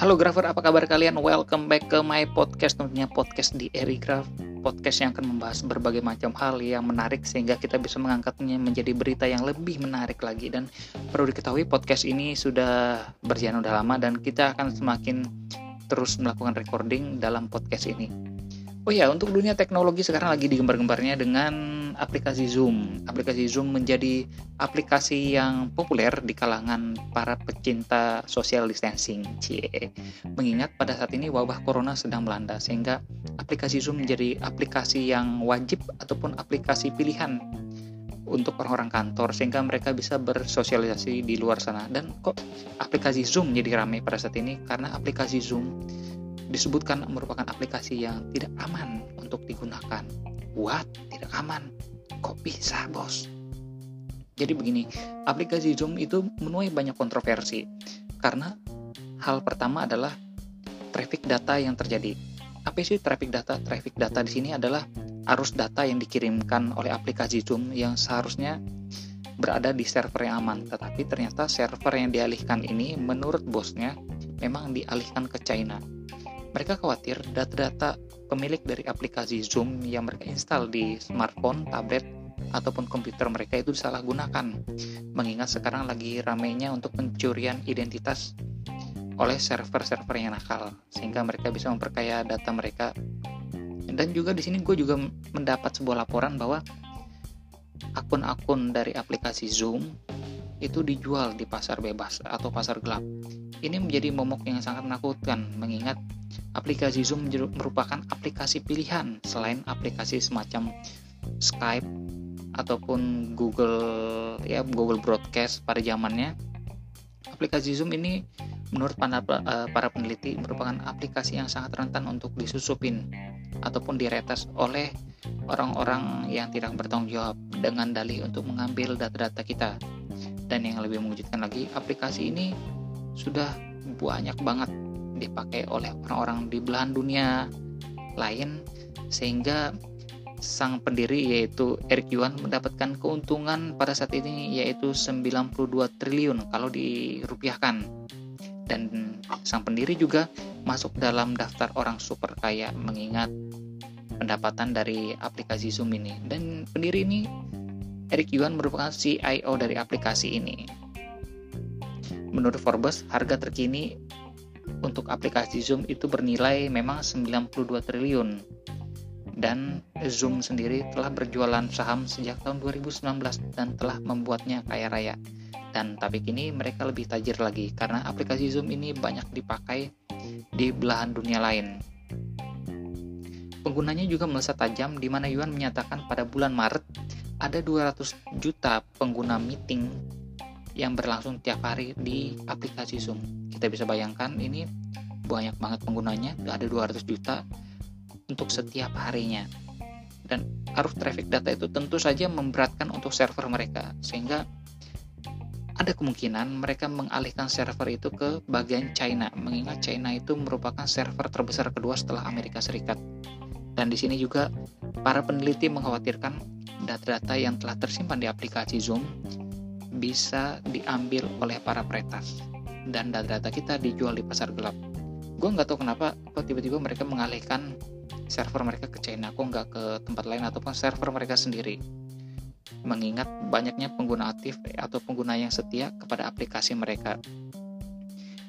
Halo Grafer, apa kabar kalian? Welcome back ke my podcast, tentunya podcast di Erigraph Podcast yang akan membahas berbagai macam hal yang menarik sehingga kita bisa mengangkatnya menjadi berita yang lebih menarik lagi Dan perlu diketahui podcast ini sudah berjalan udah lama dan kita akan semakin terus melakukan recording dalam podcast ini Oh ya, untuk dunia teknologi sekarang lagi digembar-gembarnya dengan aplikasi Zoom. Aplikasi Zoom menjadi aplikasi yang populer di kalangan para pecinta social distancing. Cie. Mengingat pada saat ini wabah corona sedang melanda sehingga aplikasi Zoom menjadi aplikasi yang wajib ataupun aplikasi pilihan untuk orang-orang kantor sehingga mereka bisa bersosialisasi di luar sana. Dan kok aplikasi Zoom jadi ramai pada saat ini karena aplikasi Zoom disebutkan merupakan aplikasi yang tidak aman untuk digunakan. What? Tidak aman? Kok bisa, bos? Jadi begini, aplikasi Zoom itu menuai banyak kontroversi karena hal pertama adalah traffic data yang terjadi. Apa sih traffic data? Traffic data di sini adalah arus data yang dikirimkan oleh aplikasi Zoom yang seharusnya berada di server yang aman, tetapi ternyata server yang dialihkan ini menurut bosnya memang dialihkan ke China mereka khawatir data-data pemilik dari aplikasi Zoom yang mereka install di smartphone, tablet, ataupun komputer mereka itu disalahgunakan. Mengingat sekarang lagi ramainya untuk pencurian identitas oleh server-server yang nakal, sehingga mereka bisa memperkaya data mereka. Dan juga di sini gue juga mendapat sebuah laporan bahwa akun-akun dari aplikasi Zoom itu dijual di pasar bebas atau pasar gelap. Ini menjadi momok yang sangat menakutkan mengingat aplikasi Zoom merupakan aplikasi pilihan selain aplikasi semacam Skype ataupun Google ya Google Broadcast pada zamannya. Aplikasi Zoom ini menurut para, eh, para peneliti merupakan aplikasi yang sangat rentan untuk disusupin ataupun diretas oleh orang-orang yang tidak bertanggung jawab dengan dalih untuk mengambil data-data kita. Dan yang lebih mengejutkan lagi, aplikasi ini sudah banyak banget dipakai oleh orang-orang di belahan dunia lain sehingga sang pendiri yaitu Eric Yuan mendapatkan keuntungan pada saat ini yaitu 92 triliun kalau dirupiahkan. Dan sang pendiri juga masuk dalam daftar orang super kaya mengingat pendapatan dari aplikasi Zoom ini. Dan pendiri ini Eric Yuan merupakan CIO dari aplikasi ini menurut Forbes harga terkini untuk aplikasi Zoom itu bernilai memang 92 triliun dan Zoom sendiri telah berjualan saham sejak tahun 2019 dan telah membuatnya kaya raya. Dan tapi kini mereka lebih tajir lagi karena aplikasi Zoom ini banyak dipakai di belahan dunia lain. Penggunanya juga melesat tajam di mana Yuan menyatakan pada bulan Maret ada 200 juta pengguna meeting yang berlangsung tiap hari di aplikasi Zoom. Kita bisa bayangkan ini banyak banget penggunanya, ada 200 juta untuk setiap harinya. Dan arus traffic data itu tentu saja memberatkan untuk server mereka, sehingga ada kemungkinan mereka mengalihkan server itu ke bagian China, mengingat China itu merupakan server terbesar kedua setelah Amerika Serikat. Dan di sini juga para peneliti mengkhawatirkan data-data yang telah tersimpan di aplikasi Zoom bisa diambil oleh para peretas dan data-data kita dijual di pasar gelap. Gue nggak tahu kenapa kok tiba-tiba mereka mengalihkan server mereka ke China, kok nggak ke tempat lain ataupun server mereka sendiri. Mengingat banyaknya pengguna aktif atau pengguna yang setia kepada aplikasi mereka.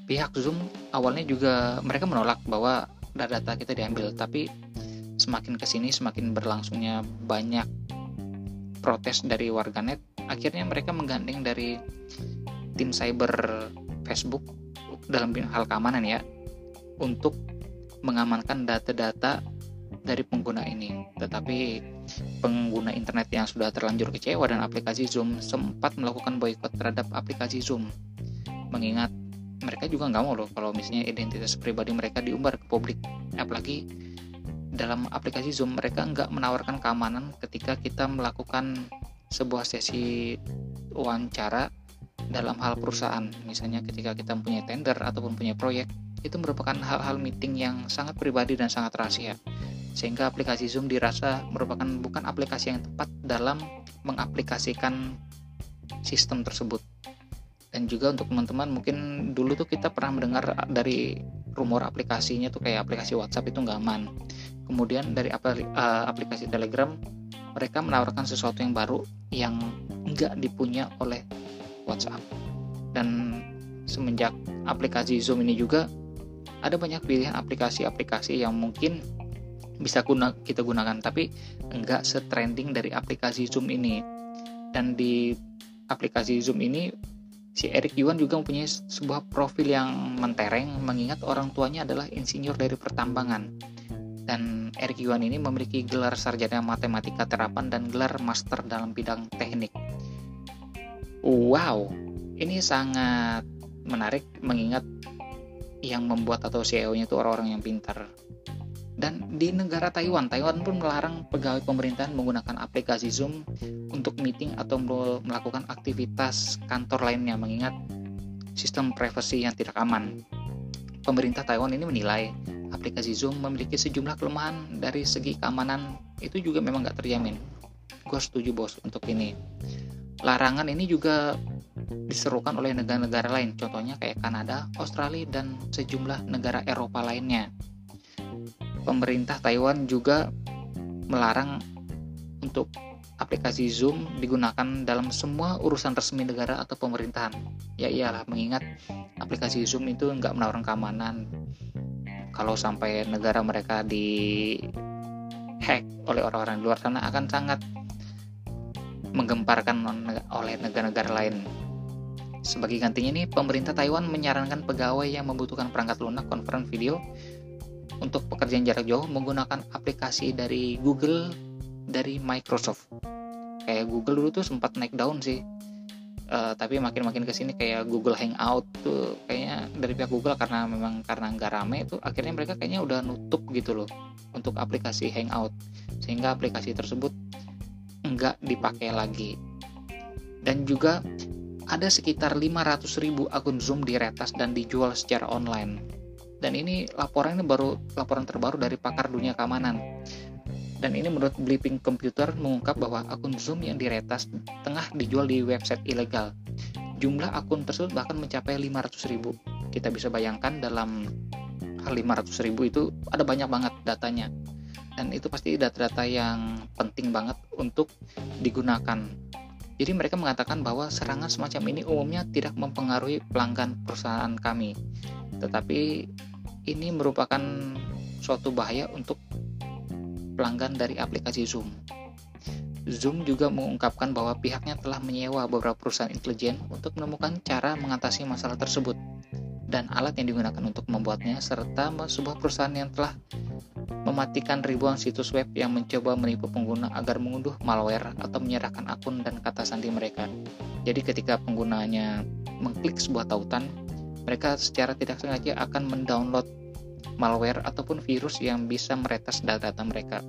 Pihak Zoom awalnya juga mereka menolak bahwa data-data kita diambil, tapi semakin ke sini semakin berlangsungnya banyak protes dari warganet akhirnya mereka menggandeng dari tim cyber Facebook dalam hal keamanan ya untuk mengamankan data-data dari pengguna ini. Tetapi pengguna internet yang sudah terlanjur kecewa dan aplikasi Zoom sempat melakukan boykot terhadap aplikasi Zoom. Mengingat mereka juga nggak mau loh kalau misalnya identitas pribadi mereka diumbar ke publik. Apalagi dalam aplikasi Zoom mereka nggak menawarkan keamanan ketika kita melakukan sebuah sesi wawancara dalam hal perusahaan. Misalnya ketika kita mempunyai tender ataupun punya proyek, itu merupakan hal-hal meeting yang sangat pribadi dan sangat rahasia. Sehingga aplikasi Zoom dirasa merupakan bukan aplikasi yang tepat dalam mengaplikasikan sistem tersebut dan juga untuk teman-teman mungkin dulu tuh kita pernah mendengar dari rumor aplikasinya tuh kayak aplikasi WhatsApp itu nggak aman kemudian dari eh, aplikasi Telegram mereka menawarkan sesuatu yang baru yang nggak dipunya oleh WhatsApp dan semenjak aplikasi Zoom ini juga ada banyak pilihan aplikasi-aplikasi yang mungkin bisa guna, kita gunakan tapi enggak setrending dari aplikasi Zoom ini dan di aplikasi Zoom ini si Eric Yuan juga mempunyai sebuah profil yang mentereng mengingat orang tuanya adalah insinyur dari pertambangan. Dan Eric Yuan ini memiliki gelar sarjana matematika terapan dan gelar master dalam bidang teknik. Wow, ini sangat menarik mengingat yang membuat atau CEO-nya itu orang-orang yang pintar. Dan di negara Taiwan, Taiwan pun melarang pegawai pemerintahan menggunakan aplikasi Zoom untuk meeting atau melakukan aktivitas kantor lainnya mengingat sistem privasi yang tidak aman. Pemerintah Taiwan ini menilai aplikasi Zoom memiliki sejumlah kelemahan dari segi keamanan itu juga memang nggak terjamin. Gue setuju bos untuk ini. Larangan ini juga diserukan oleh negara-negara lain, contohnya kayak Kanada, Australia, dan sejumlah negara Eropa lainnya pemerintah Taiwan juga melarang untuk aplikasi Zoom digunakan dalam semua urusan resmi negara atau pemerintahan. Ya iyalah, mengingat aplikasi Zoom itu nggak menawarkan keamanan. Kalau sampai negara mereka di hack oleh orang-orang luar sana akan sangat menggemparkan oleh negara-negara lain. Sebagai gantinya nih, pemerintah Taiwan menyarankan pegawai yang membutuhkan perangkat lunak konferensi video untuk pekerjaan jarak jauh menggunakan aplikasi dari Google dari Microsoft kayak Google dulu tuh sempat naik daun sih uh, tapi makin-makin ke sini kayak Google Hangout tuh kayaknya dari pihak Google karena memang karena nggak rame itu akhirnya mereka kayaknya udah nutup gitu loh untuk aplikasi Hangout. Sehingga aplikasi tersebut nggak dipakai lagi. Dan juga ada sekitar 500 ribu akun Zoom diretas dan dijual secara online. Dan ini laporan ini baru laporan terbaru dari pakar dunia keamanan. Dan ini menurut Blipping Computer mengungkap bahwa akun Zoom yang diretas tengah dijual di website ilegal. Jumlah akun tersebut bahkan mencapai 500 ribu. Kita bisa bayangkan dalam 500 ribu itu ada banyak banget datanya. Dan itu pasti data-data yang penting banget untuk digunakan. Jadi mereka mengatakan bahwa serangan semacam ini umumnya tidak mempengaruhi pelanggan perusahaan kami. Tetapi ini merupakan suatu bahaya untuk pelanggan dari aplikasi Zoom. Zoom juga mengungkapkan bahwa pihaknya telah menyewa beberapa perusahaan intelijen untuk menemukan cara mengatasi masalah tersebut dan alat yang digunakan untuk membuatnya serta sebuah perusahaan yang telah mematikan ribuan situs web yang mencoba menipu pengguna agar mengunduh malware atau menyerahkan akun dan kata sandi mereka. Jadi ketika penggunanya mengklik sebuah tautan, mereka secara tidak sengaja akan mendownload malware ataupun virus yang bisa meretas data-data mereka.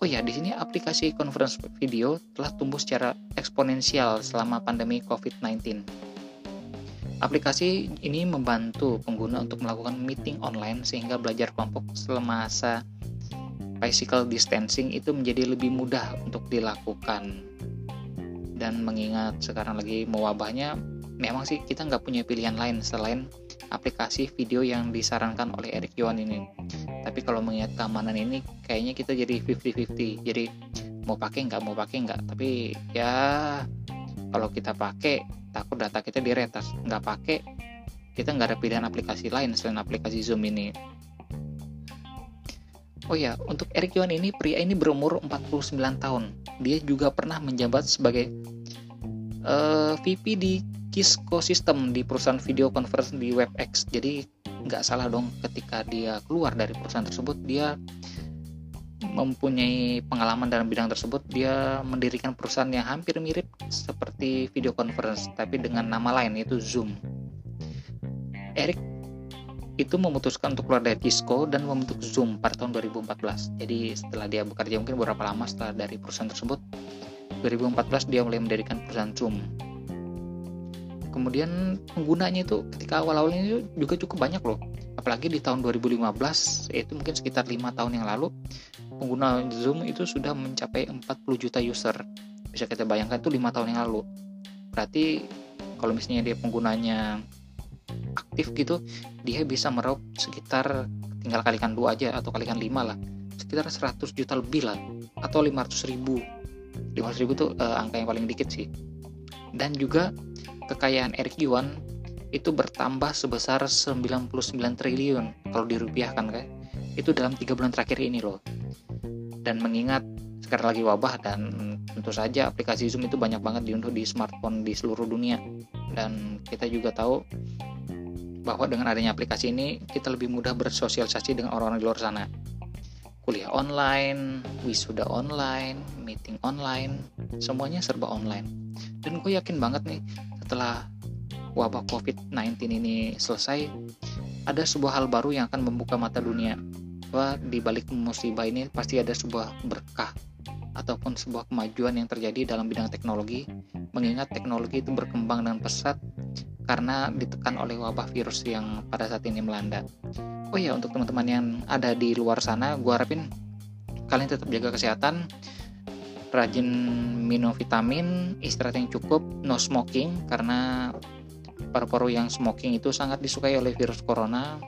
Oh ya, di sini aplikasi conference video telah tumbuh secara eksponensial selama pandemi COVID-19. Aplikasi ini membantu pengguna untuk melakukan meeting online sehingga belajar kelompok selama physical distancing itu menjadi lebih mudah untuk dilakukan. Dan mengingat sekarang lagi mewabahnya, memang sih kita nggak punya pilihan lain selain aplikasi video yang disarankan oleh Eric Yuan ini. Tapi kalau mengingat keamanan ini, kayaknya kita jadi 50-50. Jadi mau pakai nggak, mau pakai nggak. Tapi ya kalau kita pakai, takut data kita diretas. Nggak pakai, kita nggak ada pilihan aplikasi lain selain aplikasi Zoom ini. Oh ya, untuk Eric Yuan ini, pria ini berumur 49 tahun. Dia juga pernah menjabat sebagai uh, eh, VP di Kisco System di perusahaan video conference di WebEx. Jadi nggak salah dong ketika dia keluar dari perusahaan tersebut dia mempunyai pengalaman dalam bidang tersebut dia mendirikan perusahaan yang hampir mirip seperti video conference tapi dengan nama lain yaitu Zoom. Eric itu memutuskan untuk keluar dari Cisco dan membentuk Zoom pada tahun 2014. Jadi setelah dia bekerja mungkin beberapa lama setelah dari perusahaan tersebut, 2014 dia mulai mendirikan perusahaan Zoom kemudian penggunanya itu ketika awal-awalnya itu juga cukup banyak loh. Apalagi di tahun 2015 yaitu mungkin sekitar lima tahun yang lalu pengguna Zoom itu sudah mencapai 40 juta user. Bisa kita bayangkan itu lima tahun yang lalu. Berarti kalau misalnya dia penggunanya aktif gitu dia bisa meraup sekitar tinggal kalikan dua aja atau kalikan lima lah sekitar 100 juta lebih lah atau 500 ribu. 500 ribu tuh uh, angka yang paling dikit sih. Dan juga kekayaan Eric Yuan itu bertambah sebesar 99 triliun kalau dirupiahkan kan itu dalam tiga bulan terakhir ini loh. Dan mengingat sekarang lagi wabah dan tentu saja aplikasi Zoom itu banyak banget diunduh di smartphone di seluruh dunia. Dan kita juga tahu bahwa dengan adanya aplikasi ini kita lebih mudah bersosialisasi dengan orang-orang di luar sana. Kuliah online, wisuda online, meeting online, semuanya serba online. Dan gue yakin banget nih setelah wabah COVID-19 ini selesai, ada sebuah hal baru yang akan membuka mata dunia. Bahwa di balik musibah ini pasti ada sebuah berkah ataupun sebuah kemajuan yang terjadi dalam bidang teknologi, mengingat teknologi itu berkembang dengan pesat karena ditekan oleh wabah virus yang pada saat ini melanda. Oh ya, untuk teman-teman yang ada di luar sana, gue harapin kalian tetap jaga kesehatan, rajin minum vitamin, istirahat yang cukup, no smoking karena paru-paru yang smoking itu sangat disukai oleh virus corona.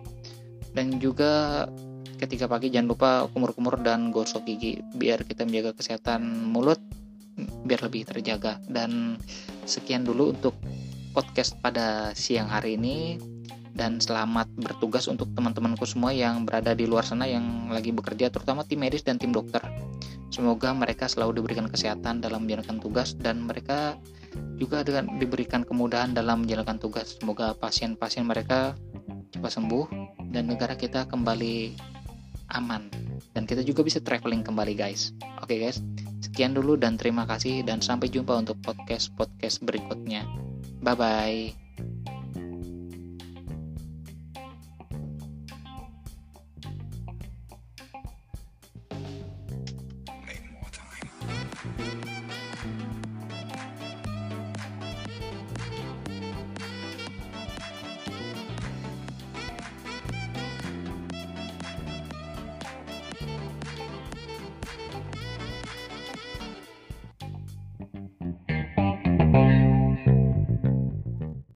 Dan juga ketika pagi jangan lupa kumur-kumur dan gosok gigi biar kita menjaga kesehatan mulut biar lebih terjaga. Dan sekian dulu untuk podcast pada siang hari ini. Dan selamat bertugas untuk teman-temanku semua yang berada di luar sana yang lagi bekerja terutama tim medis dan tim dokter semoga mereka selalu diberikan kesehatan dalam menjalankan tugas dan mereka juga dengan diberikan kemudahan dalam menjalankan tugas. Semoga pasien-pasien mereka cepat sembuh dan negara kita kembali aman dan kita juga bisa traveling kembali guys. Oke okay, guys, sekian dulu dan terima kasih dan sampai jumpa untuk podcast-podcast berikutnya. Bye bye.